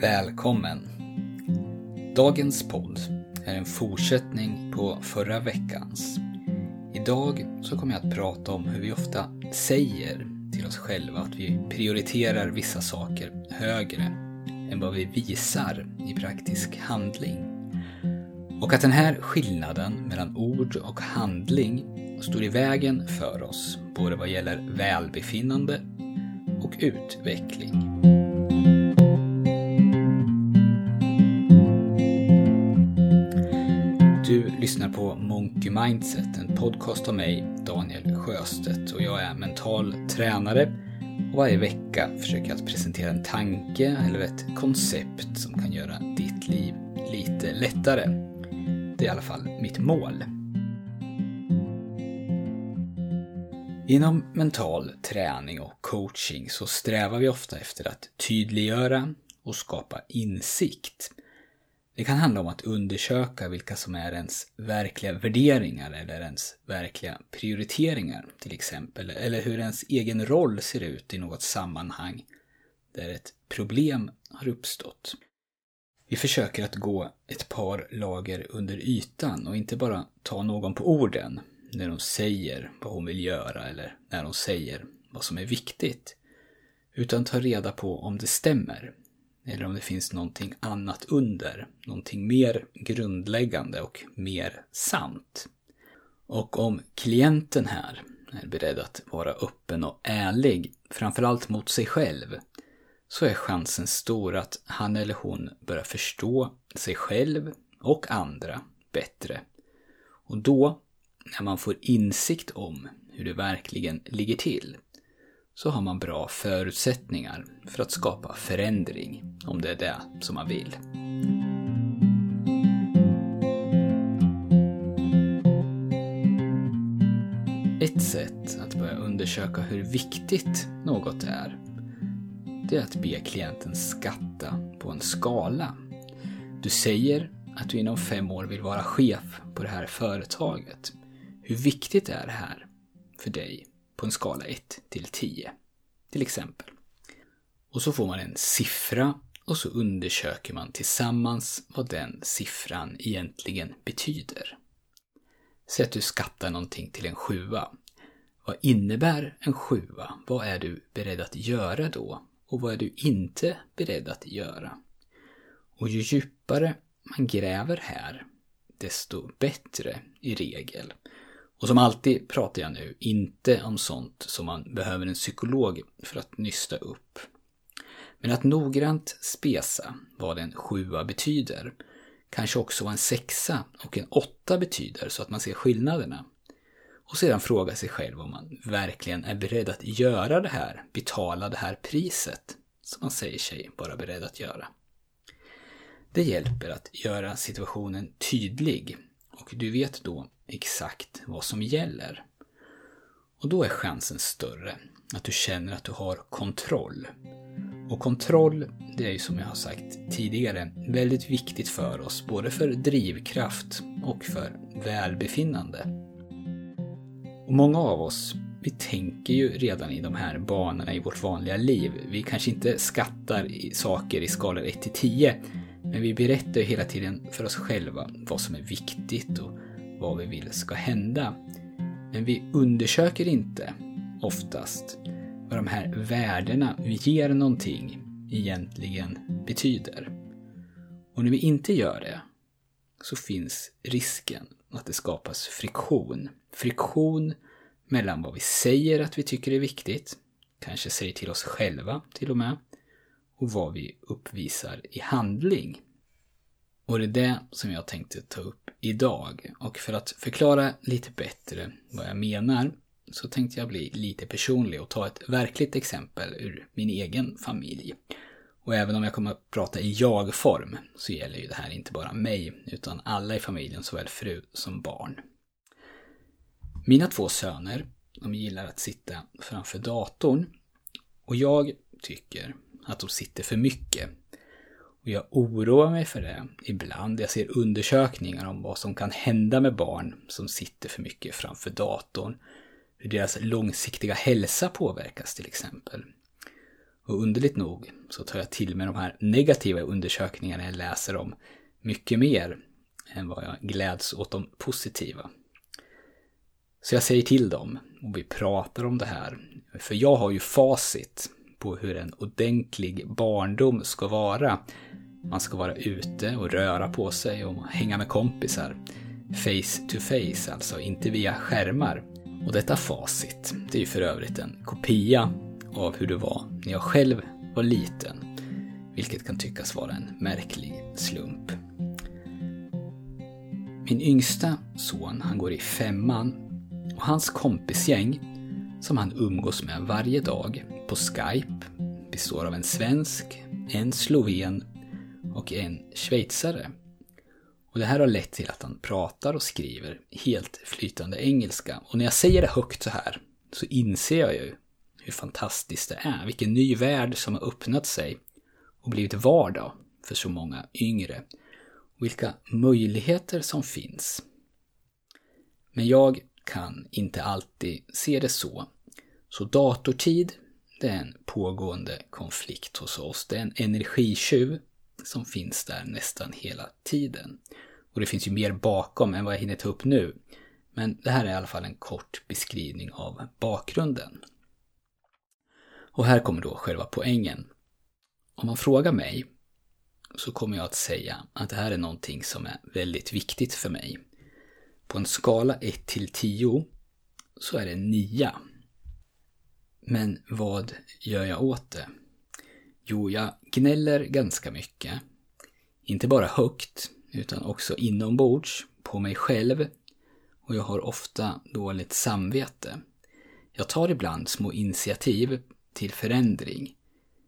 Välkommen! Dagens podd är en fortsättning på förra veckans. Idag så kommer jag att prata om hur vi ofta säger till oss själva att vi prioriterar vissa saker högre än vad vi visar i praktisk handling. Och att den här skillnaden mellan ord och handling står i vägen för oss, både vad gäller välbefinnande och utveckling. Lyssnar på Monkey Mindset, en podcast av mig, Daniel Sjöstedt. Och jag är mental tränare och varje vecka försöker jag att presentera en tanke eller ett koncept som kan göra ditt liv lite lättare. Det är i alla fall mitt mål. Inom mental träning och coaching så strävar vi ofta efter att tydliggöra och skapa insikt. Det kan handla om att undersöka vilka som är ens verkliga värderingar eller ens verkliga prioriteringar till exempel. Eller hur ens egen roll ser ut i något sammanhang där ett problem har uppstått. Vi försöker att gå ett par lager under ytan och inte bara ta någon på orden när de säger vad hon vill göra eller när de säger vad som är viktigt. Utan ta reda på om det stämmer eller om det finns någonting annat under, någonting mer grundläggande och mer sant. Och om klienten här är beredd att vara öppen och ärlig, framförallt mot sig själv, så är chansen stor att han eller hon börjar förstå sig själv och andra bättre. Och då, när man får insikt om hur det verkligen ligger till, så har man bra förutsättningar för att skapa förändring, om det är det som man vill. Ett sätt att börja undersöka hur viktigt något är, det är att be klienten skatta på en skala. Du säger att du inom fem år vill vara chef på det här företaget. Hur viktigt är det här för dig på en skala 1 till 10. Till exempel. Och så får man en siffra och så undersöker man tillsammans vad den siffran egentligen betyder. Säg att du skattar någonting till en sjua. Vad innebär en sjua? Vad är du beredd att göra då? Och vad är du inte beredd att göra? Och ju djupare man gräver här, desto bättre i regel. Och som alltid pratar jag nu inte om sånt som man behöver en psykolog för att nysta upp. Men att noggrant spesa vad en sjua betyder, kanske också vad en sexa och en åtta betyder så att man ser skillnaderna. Och sedan fråga sig själv om man verkligen är beredd att göra det här, betala det här priset som man säger sig vara beredd att göra. Det hjälper att göra situationen tydlig och du vet då exakt vad som gäller. Och då är chansen större att du känner att du har kontroll. Och kontroll, det är ju som jag har sagt tidigare väldigt viktigt för oss, både för drivkraft och för välbefinnande. Och många av oss, vi tänker ju redan i de här banorna i vårt vanliga liv. Vi kanske inte skattar i saker i skalor 1 till 10, men vi berättar ju hela tiden för oss själva vad som är viktigt och vad vi vill ska hända. Men vi undersöker inte oftast vad de här värdena vi ger någonting egentligen betyder. Och när vi inte gör det så finns risken att det skapas friktion. Friktion mellan vad vi säger att vi tycker är viktigt, kanske säger till oss själva till och med, och vad vi uppvisar i handling. Och det är det som jag tänkte ta upp idag. Och för att förklara lite bättre vad jag menar så tänkte jag bli lite personlig och ta ett verkligt exempel ur min egen familj. Och även om jag kommer att prata i jag-form så gäller ju det här inte bara mig utan alla i familjen, såväl fru som barn. Mina två söner, de gillar att sitta framför datorn och jag tycker att de sitter för mycket och jag oroar mig för det ibland. Jag ser undersökningar om vad som kan hända med barn som sitter för mycket framför datorn. Hur deras långsiktiga hälsa påverkas till exempel. Och underligt nog så tar jag till mig de här negativa undersökningarna jag läser om mycket mer än vad jag gläds åt de positiva. Så jag säger till dem och vi pratar om det här. För jag har ju facit på hur en ordentlig barndom ska vara. Man ska vara ute och röra på sig och hänga med kompisar. Face to face alltså, inte via skärmar. Och detta facit, det är ju för övrigt en kopia av hur det var när jag själv var liten. Vilket kan tyckas vara en märklig slump. Min yngsta son, han går i femman och hans kompisgäng som han umgås med varje dag på Skype består av en svensk, en sloven och en schweizare. Och det här har lett till att han pratar och skriver helt flytande engelska. Och när jag säger det högt så här så inser jag ju hur fantastiskt det är. Vilken ny värld som har öppnat sig och blivit vardag för så många yngre. Och vilka möjligheter som finns. Men jag kan inte alltid se det så. Så datortid, det är en pågående konflikt hos oss. Det är en energitjuv som finns där nästan hela tiden. Och det finns ju mer bakom än vad jag hinner ta upp nu. Men det här är i alla fall en kort beskrivning av bakgrunden. Och här kommer då själva poängen. Om man frågar mig så kommer jag att säga att det här är någonting som är väldigt viktigt för mig. På en skala 1 till 10 så är det 9. Men vad gör jag åt det? Jo, jag gnäller ganska mycket. Inte bara högt, utan också inombords, på mig själv. Och jag har ofta dåligt samvete. Jag tar ibland små initiativ till förändring.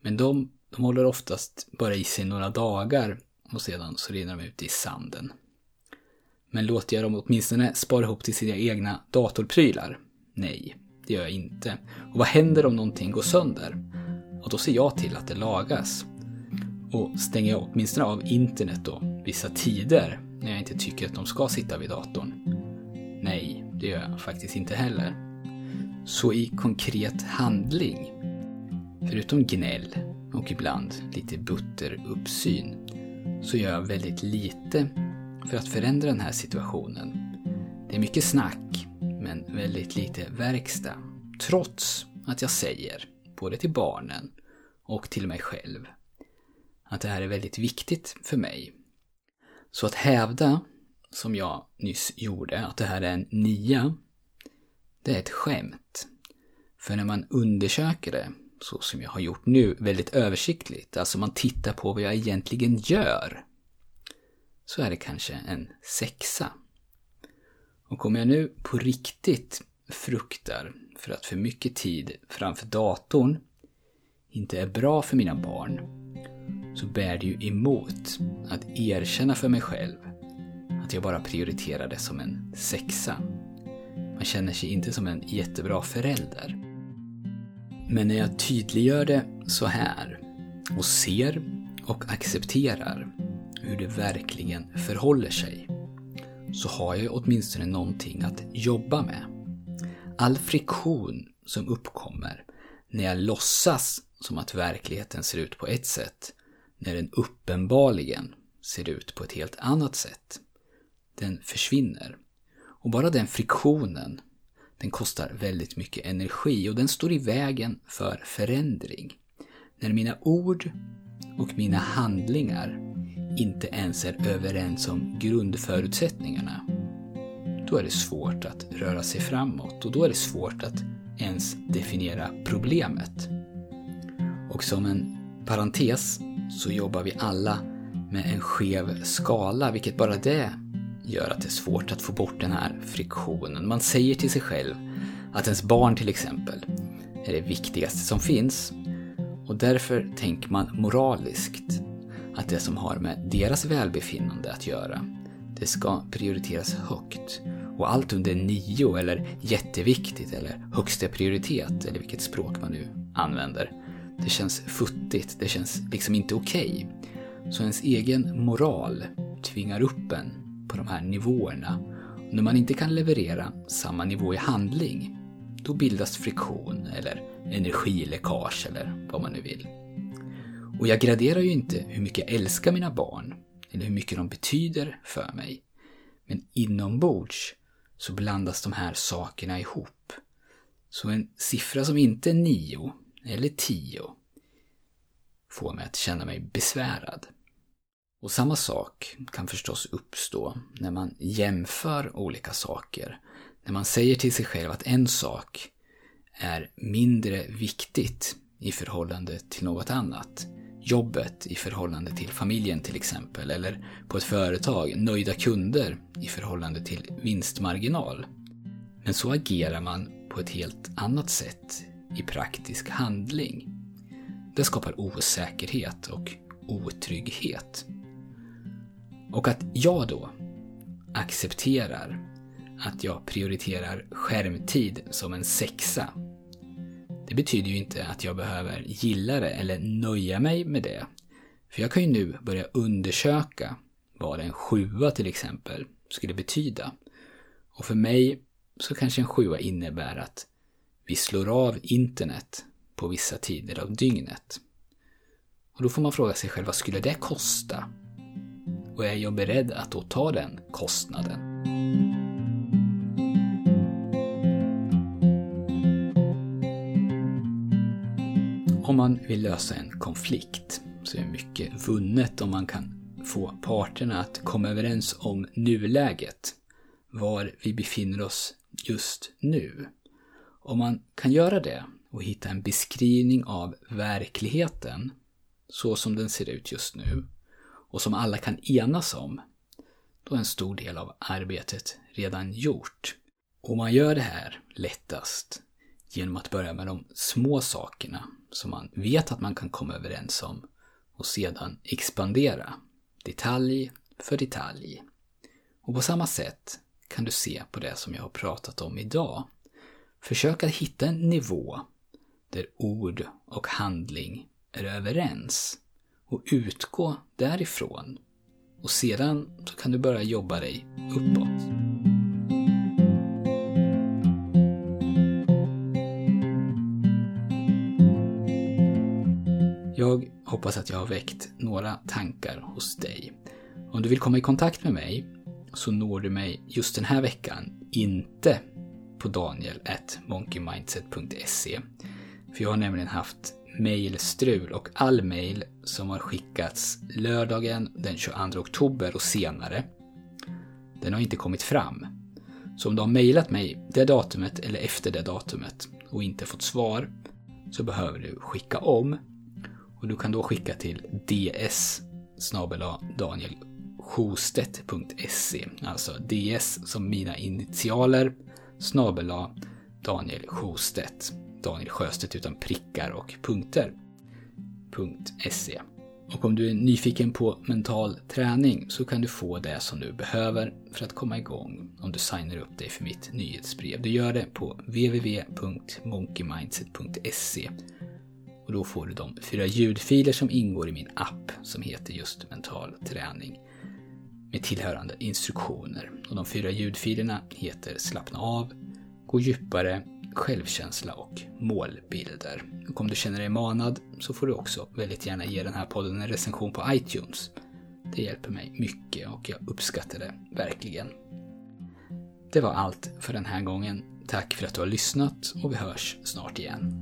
Men de, de håller oftast bara i sig några dagar och sedan så rinner de ut i sanden. Men låter jag dem åtminstone spara ihop till sina egna datorprylar? Nej, det gör jag inte. Och vad händer om någonting går sönder? Och då ser jag till att det lagas. Och stänger jag åtminstone av internet då, vissa tider, när jag inte tycker att de ska sitta vid datorn? Nej, det gör jag faktiskt inte heller. Så i konkret handling, förutom gnäll och ibland lite butter uppsyn, så gör jag väldigt lite för att förändra den här situationen. Det är mycket snack, men väldigt lite verkstad. Trots att jag säger, både till barnen och till mig själv, att det här är väldigt viktigt för mig. Så att hävda, som jag nyss gjorde, att det här är en nia, det är ett skämt. För när man undersöker det, så som jag har gjort nu, väldigt översiktligt, alltså man tittar på vad jag egentligen gör, så är det kanske en sexa. Och om jag nu på riktigt fruktar för att för mycket tid framför datorn inte är bra för mina barn, så bär det ju emot att erkänna för mig själv att jag bara prioriterar det som en sexa. Man känner sig inte som en jättebra förälder. Men när jag tydliggör det så här och ser och accepterar hur det verkligen förhåller sig så har jag åtminstone någonting att jobba med. All friktion som uppkommer när jag låtsas som att verkligheten ser ut på ett sätt, när den uppenbarligen ser ut på ett helt annat sätt, den försvinner. Och bara den friktionen, den kostar väldigt mycket energi och den står i vägen för förändring. När mina ord och mina handlingar inte ens är överens om grundförutsättningarna, då är det svårt att röra sig framåt och då är det svårt att ens definiera problemet. Och som en parentes så jobbar vi alla med en skev skala, vilket bara det gör att det är svårt att få bort den här friktionen. Man säger till sig själv att ens barn till exempel är det viktigaste som finns och därför tänker man moraliskt att det som har med deras välbefinnande att göra, det ska prioriteras högt. Och allt under nio eller jätteviktigt eller högsta prioritet eller vilket språk man nu använder. Det känns futtigt, det känns liksom inte okej. Okay. Så ens egen moral tvingar upp en på de här nivåerna. Och när man inte kan leverera samma nivå i handling, då bildas friktion eller energiläckage eller vad man nu vill. Och jag graderar ju inte hur mycket jag älskar mina barn eller hur mycket de betyder för mig. Men inombords så blandas de här sakerna ihop. Så en siffra som inte är nio eller tio får mig att känna mig besvärad. Och samma sak kan förstås uppstå när man jämför olika saker. När man säger till sig själv att en sak är mindre viktigt i förhållande till något annat. Jobbet i förhållande till familjen till exempel, eller på ett företag, nöjda kunder i förhållande till vinstmarginal. Men så agerar man på ett helt annat sätt i praktisk handling. Det skapar osäkerhet och otrygghet. Och att jag då accepterar att jag prioriterar skärmtid som en sexa. Det betyder ju inte att jag behöver gilla det eller nöja mig med det. För jag kan ju nu börja undersöka vad en sjua till exempel skulle betyda. Och för mig så kanske en sjua innebär att vi slår av internet på vissa tider av dygnet. Och då får man fråga sig själv, vad skulle det kosta? Och är jag beredd att då ta den kostnaden? Man vill lösa en konflikt så är mycket vunnet om man kan få parterna att komma överens om nuläget. Var vi befinner oss just nu. Om man kan göra det och hitta en beskrivning av verkligheten så som den ser ut just nu och som alla kan enas om, då är en stor del av arbetet redan gjort. Och man gör det här lättast genom att börja med de små sakerna som man vet att man kan komma överens om och sedan expandera detalj för detalj. Och på samma sätt kan du se på det som jag har pratat om idag. Försök att hitta en nivå där ord och handling är överens och utgå därifrån. Och sedan så kan du börja jobba dig uppåt. Jag hoppas att jag har väckt några tankar hos dig. Om du vill komma i kontakt med mig så når du mig just den här veckan inte på daniel.monkeymindset.se. För jag har nämligen haft mejlstrul och all mejl som har skickats lördagen den 22 oktober och senare, den har inte kommit fram. Så om du har mejlat mig det datumet eller efter det datumet och inte fått svar så behöver du skicka om. Och du kan då skicka till ds danielsjostedt.se Alltså ds som mina initialer snabela Daniel Sjostedt. Daniel Sjöstedt utan prickar och punkter. .se. Och om du är nyfiken på mental träning så kan du få det som du behöver för att komma igång om du signar upp dig för mitt nyhetsbrev. Du gör det på www.monkeymindset.se och då får du de fyra ljudfiler som ingår i min app som heter just mental träning med tillhörande instruktioner. Och de fyra ljudfilerna heter Slappna av, Gå djupare, självkänsla och målbilder. Och om du känner dig manad så får du också väldigt gärna ge den här podden en recension på iTunes. Det hjälper mig mycket och jag uppskattar det verkligen. Det var allt för den här gången. Tack för att du har lyssnat och vi hörs snart igen.